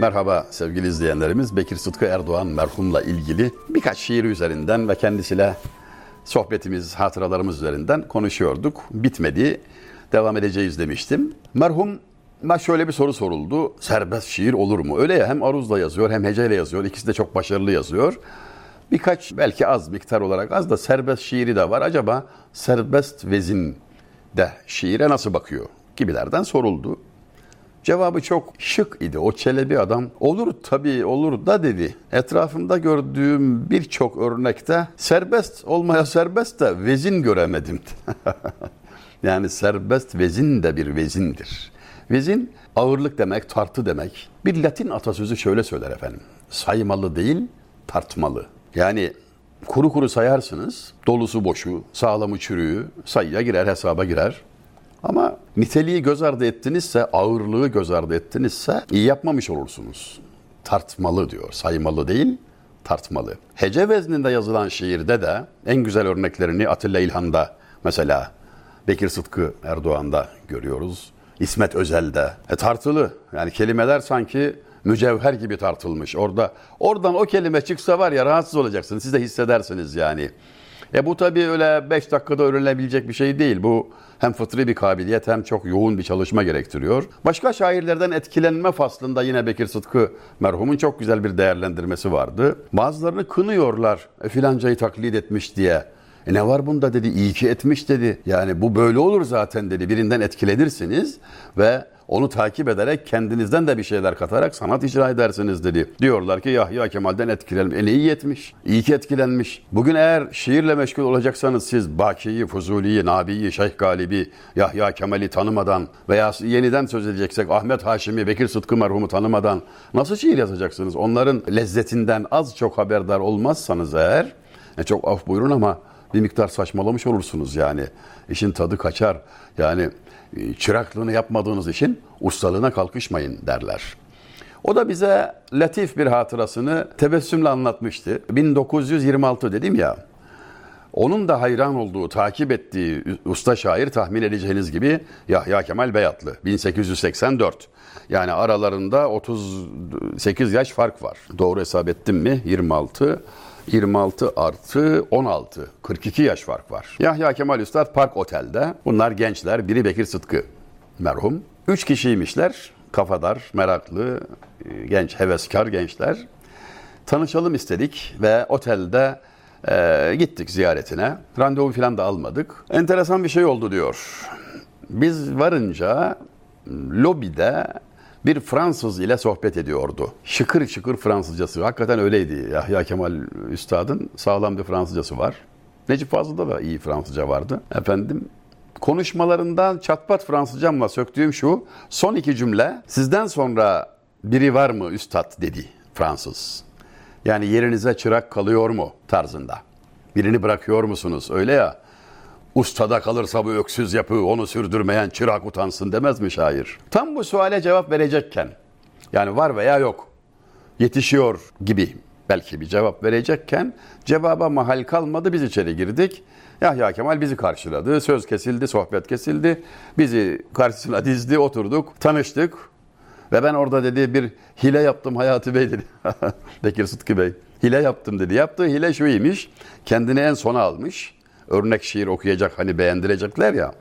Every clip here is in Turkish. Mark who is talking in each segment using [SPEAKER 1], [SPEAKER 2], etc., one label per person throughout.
[SPEAKER 1] Merhaba sevgili izleyenlerimiz. Bekir Sıtkı Erdoğan merhumla ilgili birkaç şiir üzerinden ve kendisiyle sohbetimiz, hatıralarımız üzerinden konuşuyorduk. Bitmedi. Devam edeceğiz demiştim. Merhum şöyle bir soru soruldu. Serbest şiir olur mu? Öyle ya hem aruzla yazıyor hem heceyle yazıyor. İkisi de çok başarılı yazıyor. Birkaç belki az miktar olarak az da serbest şiiri de var. Acaba serbest vezin de şiire nasıl bakıyor gibilerden soruldu. Cevabı çok şık idi. O çelebi adam olur tabii olur da dedi. Etrafımda gördüğüm birçok örnekte serbest olmaya serbest de vezin göremedim. yani serbest vezin de bir vezindir. Vezin ağırlık demek, tartı demek. Bir Latin atasözü şöyle söyler efendim. Saymalı değil, tartmalı. Yani kuru kuru sayarsınız, dolusu boşu, sağlamı çürüğü sayıya girer, hesaba girer. Ama niteliği göz ardı ettinizse, ağırlığı göz ardı ettinizse iyi yapmamış olursunuz. Tartmalı diyor, saymalı değil, tartmalı. Hece vezninde yazılan şiirde de en güzel örneklerini Atilla İlhan'da mesela Bekir Sıtkı Erdoğan'da görüyoruz. İsmet Özel'de. E, tartılı. Yani kelimeler sanki mücevher gibi tartılmış. Orada oradan o kelime çıksa var ya rahatsız olacaksınız. Siz de hissedersiniz yani. E bu tabii öyle 5 dakikada öğrenilebilecek bir şey değil. Bu hem fıtri bir kabiliyet hem çok yoğun bir çalışma gerektiriyor. Başka şairlerden etkilenme faslında yine Bekir Sıtkı merhumun çok güzel bir değerlendirmesi vardı. Bazılarını kınıyorlar e, filancayı taklit etmiş diye. E ne var bunda dedi, iyi ki etmiş dedi. Yani bu böyle olur zaten dedi. Birinden etkilenirsiniz ve onu takip ederek kendinizden de bir şeyler katarak sanat icra edersiniz dedi. Diyorlar ki Yahya Kemal'den etkilenmiş. E ne iyi etmiş. İyi ki etkilenmiş. Bugün eğer şiirle meşgul olacaksanız siz Baki'yi, Fuzuli'yi, Nabi'yi, Şeyh Galibi, Yahya Kemal'i tanımadan veya yeniden söz edeceksek Ahmet Haşim'i, Bekir Sıtkı merhumu tanımadan nasıl şiir yazacaksınız? Onların lezzetinden az çok haberdar olmazsanız eğer, e çok af buyurun ama bir miktar saçmalamış olursunuz yani. İşin tadı kaçar. Yani e, çıraklığını yapmadığınız için ustalığına kalkışmayın derler. O da bize latif bir hatırasını tebessümle anlatmıştı. 1926 dedim ya. Onun da hayran olduğu, takip ettiği usta şair tahmin edeceğiniz gibi Yahya Kemal Beyatlı 1884. Yani aralarında 38 yaş fark var. Doğru hesap ettim mi? 26. 26 artı 16. 42 yaş fark var. Yahya Kemal Üstad Park Otel'de. Bunlar gençler. Biri Bekir Sıtkı merhum. Üç kişiymişler. Kafadar, meraklı, e, genç, heveskar gençler. Tanışalım istedik ve otelde e, gittik ziyaretine. Randevu falan da almadık. Enteresan bir şey oldu diyor. Biz varınca lobide bir Fransız ile sohbet ediyordu. Şıkır şıkır Fransızcası. Hakikaten öyleydi. Yahya Kemal Üstad'ın sağlam bir Fransızcası var. Necip Fazıl'da da iyi Fransızca vardı. Efendim konuşmalarından çatpat Fransızcamla söktüğüm şu. Son iki cümle sizden sonra biri var mı üstad dedi Fransız. Yani yerinize çırak kalıyor mu tarzında. Birini bırakıyor musunuz? Öyle ya. Ustada kalırsa bu öksüz yapı onu sürdürmeyen çırak utansın demez mi şair? Tam bu suale cevap verecekken yani var veya yok yetişiyor gibi belki bir cevap verecekken cevaba mahal kalmadı biz içeri girdik. Yahya Kemal bizi karşıladı. Söz kesildi, sohbet kesildi. Bizi karşısına dizdi, oturduk, tanıştık. Ve ben orada dedi bir hile yaptım Hayati Bey dedi. Bekir Sıtkı Bey. Hile yaptım dedi. Yaptığı hile şuymuş. Kendini en sona almış örnek şiir okuyacak hani beğendirecekler ya.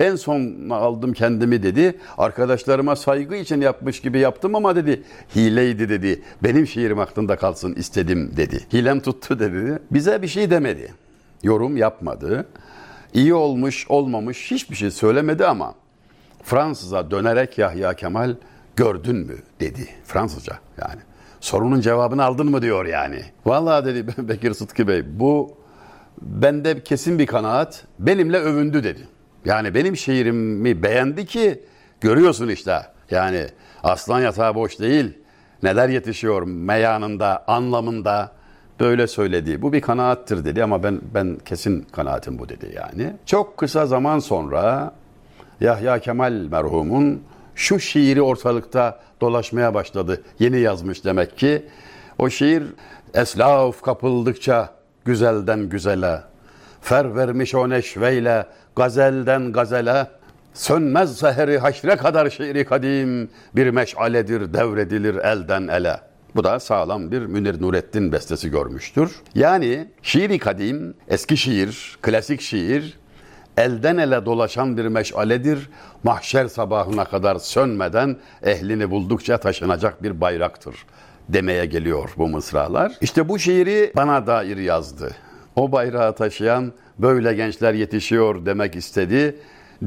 [SPEAKER 1] En son aldım kendimi dedi. Arkadaşlarıma saygı için yapmış gibi yaptım ama dedi hileydi dedi. Benim şiirim aklında kalsın istedim dedi. Hilem tuttu dedi. Bize bir şey demedi. Yorum yapmadı. İyi olmuş olmamış hiçbir şey söylemedi ama Fransız'a dönerek Yahya Kemal gördün mü dedi. Fransızca yani. Sorunun cevabını aldın mı diyor yani. Vallahi dedi Bekir Sıtkı Bey bu bende kesin bir kanaat benimle övündü dedi. Yani benim şiirimi beğendi ki görüyorsun işte. Yani aslan yatağı boş değil. Neler yetişiyor meyanında, anlamında böyle söyledi. Bu bir kanaattir dedi ama ben ben kesin kanaatim bu dedi yani. Çok kısa zaman sonra Yahya Kemal merhumun şu şiiri ortalıkta dolaşmaya başladı. Yeni yazmış demek ki. O şiir eslaf kapıldıkça güzelden güzele, fer vermiş o neşveyle, gazelden gazele, Sönmez seheri haşre kadar şiiri kadim, bir meşaledir devredilir elden ele. Bu da sağlam bir Münir Nurettin bestesi görmüştür. Yani şiiri kadim, eski şiir, klasik şiir, elden ele dolaşan bir meşaledir. Mahşer sabahına kadar sönmeden ehlini buldukça taşınacak bir bayraktır demeye geliyor bu mısralar. İşte bu şiiri bana dair yazdı. O bayrağı taşıyan böyle gençler yetişiyor demek istedi.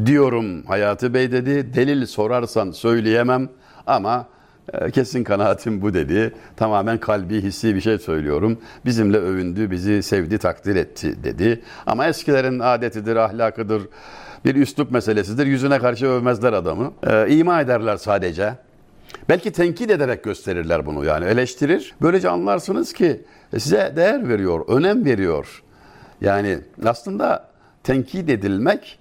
[SPEAKER 1] Diyorum Hayati Bey dedi. Delil sorarsan söyleyemem ama e, kesin kanaatim bu dedi. Tamamen kalbi hissi bir şey söylüyorum. Bizimle övündü, bizi sevdi, takdir etti dedi. Ama eskilerin adetidir, ahlakıdır, bir üslup meselesidir. Yüzüne karşı övmezler adamı. Ee, ima ederler sadece. Belki tenkit ederek gösterirler bunu yani eleştirir. Böylece anlarsınız ki size değer veriyor, önem veriyor. Yani aslında tenkit edilmek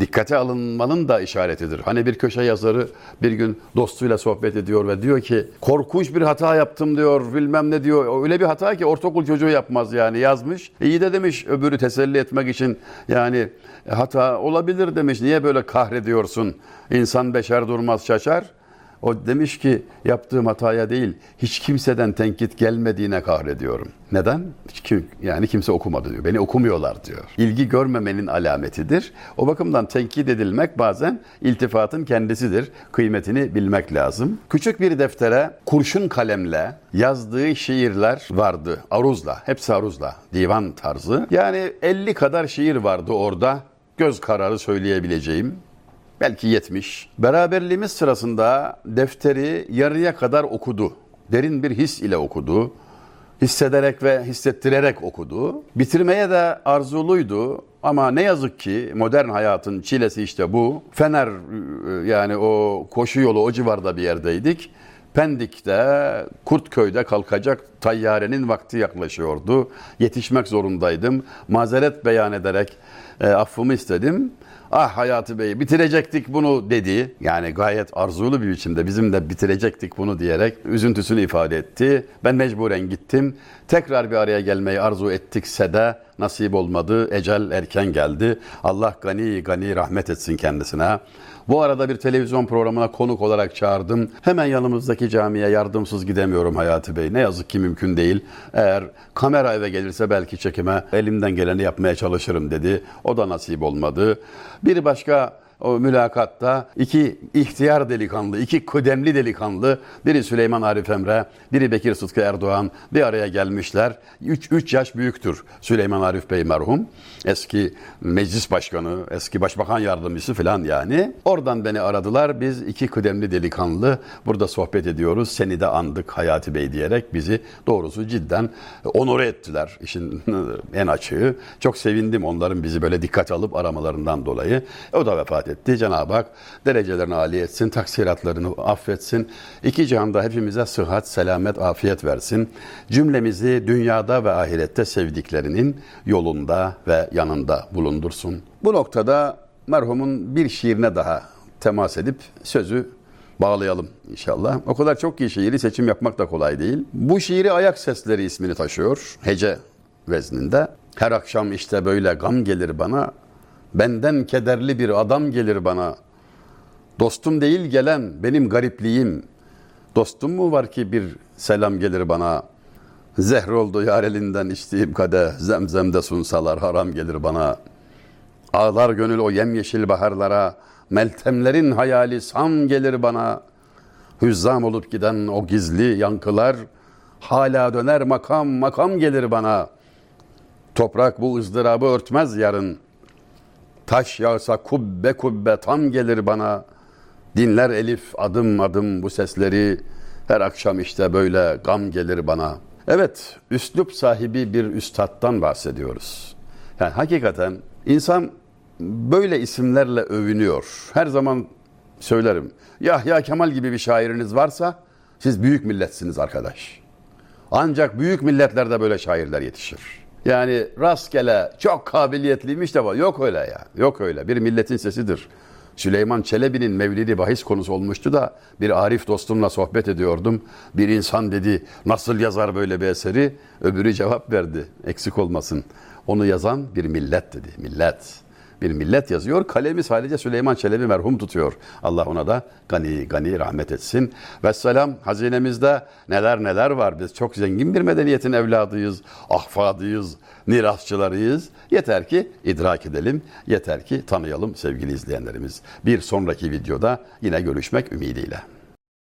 [SPEAKER 1] dikkate alınmanın da işaretidir. Hani bir köşe yazarı bir gün dostuyla sohbet ediyor ve diyor ki korkunç bir hata yaptım diyor bilmem ne diyor. Öyle bir hata ki ortaokul çocuğu yapmaz yani yazmış. İyi de demiş öbürü teselli etmek için yani hata olabilir demiş. Niye böyle kahrediyorsun? İnsan beşer durmaz şaşar. O demiş ki yaptığım hataya değil hiç kimseden tenkit gelmediğine kahrediyorum. Neden? Kim, yani kimse okumadı diyor. Beni okumuyorlar diyor. İlgi görmemenin alametidir. O bakımdan tenkit edilmek bazen iltifatın kendisidir. Kıymetini bilmek lazım. Küçük bir deftere kurşun kalemle yazdığı şiirler vardı. Aruzla. Hepsi aruzla. Divan tarzı. Yani 50 kadar şiir vardı orada. Göz kararı söyleyebileceğim belki 70. Beraberliğimiz sırasında defteri yarıya kadar okudu. Derin bir his ile okudu. Hissederek ve hissettirerek okudu. Bitirmeye de arzuluydu ama ne yazık ki modern hayatın çilesi işte bu. Fener yani o koşu yolu o civarda bir yerdeydik. Pendik'te, Kurtköy'de kalkacak tayyarenin vakti yaklaşıyordu. Yetişmek zorundaydım. Mazeret beyan ederek e, affımı istedim. Ah Hayati Bey bitirecektik bunu dedi. Yani gayet arzulu bir biçimde bizim de bitirecektik bunu diyerek üzüntüsünü ifade etti. Ben mecburen gittim. Tekrar bir araya gelmeyi arzu ettikse de nasip olmadı. Ecel erken geldi. Allah gani gani rahmet etsin kendisine. Bu arada bir televizyon programına konuk olarak çağırdım. Hemen yanımızdaki camiye yardımsız gidemiyorum Hayati Bey. Ne yazık ki mümkün değil. Eğer kamera eve gelirse belki çekime elimden geleni yapmaya çalışırım dedi. O da nasip olmadı. Bir başka o mülakatta iki ihtiyar delikanlı, iki kudemli delikanlı, biri Süleyman Arif Emre, biri Bekir Sıtkı Erdoğan bir araya gelmişler. 3 3 yaş büyüktür Süleyman Arif Bey merhum. Eski meclis başkanı, eski başbakan yardımcısı falan yani. Oradan beni aradılar. Biz iki kudemli delikanlı burada sohbet ediyoruz. Seni de andık Hayati Bey diyerek bizi doğrusu cidden onore ettiler işin en açığı. Çok sevindim onların bizi böyle dikkat alıp aramalarından dolayı. O da vefat etti. Cenab-ı Hak derecelerini âli etsin, taksiratlarını affetsin. İki cihanda hepimize sıhhat, selamet, afiyet versin. Cümlemizi dünyada ve ahirette sevdiklerinin yolunda ve yanında bulundursun. Bu noktada merhumun bir şiirine daha temas edip sözü bağlayalım inşallah. O kadar çok ki şiiri seçim yapmak da kolay değil. Bu şiiri ayak sesleri ismini taşıyor. Hece vezninde. Her akşam işte böyle gam gelir bana. Benden kederli bir adam gelir bana. Dostum değil gelen benim garipliğim. Dostum mu var ki bir selam gelir bana. Zehr oldu yar elinden içtiğim kadeh. Zemzemde sunsalar haram gelir bana. Ağlar gönül o yemyeşil baharlara. Meltemlerin hayali sam gelir bana. Hüzzam olup giden o gizli yankılar. Hala döner makam makam gelir bana. Toprak bu ızdırabı örtmez yarın.'' Taş yağsa kubbe kubbe tam gelir bana. Dinler elif adım adım bu sesleri. Her akşam işte böyle gam gelir bana. Evet, üslup sahibi bir üstattan bahsediyoruz. Yani hakikaten insan böyle isimlerle övünüyor. Her zaman söylerim. Yahya Kemal gibi bir şairiniz varsa siz büyük milletsiniz arkadaş. Ancak büyük milletlerde böyle şairler yetişir. Yani rastgele çok kabiliyetliymiş de var. Yok öyle ya. Yok öyle. Bir milletin sesidir. Süleyman Çelebi'nin mevlidi bahis konusu olmuştu da bir Arif dostumla sohbet ediyordum. Bir insan dedi nasıl yazar böyle bir eseri? Öbürü cevap verdi. Eksik olmasın. Onu yazan bir millet dedi. Millet. Bir millet yazıyor. Kalemi sadece Süleyman Çelebi merhum tutuyor. Allah ona da gani gani rahmet etsin. Vesselam hazinemizde neler neler var. Biz çok zengin bir medeniyetin evladıyız, ahfadıyız, mirasçılarıyız. Yeter ki idrak edelim, yeter ki tanıyalım sevgili izleyenlerimiz. Bir sonraki videoda yine görüşmek ümidiyle.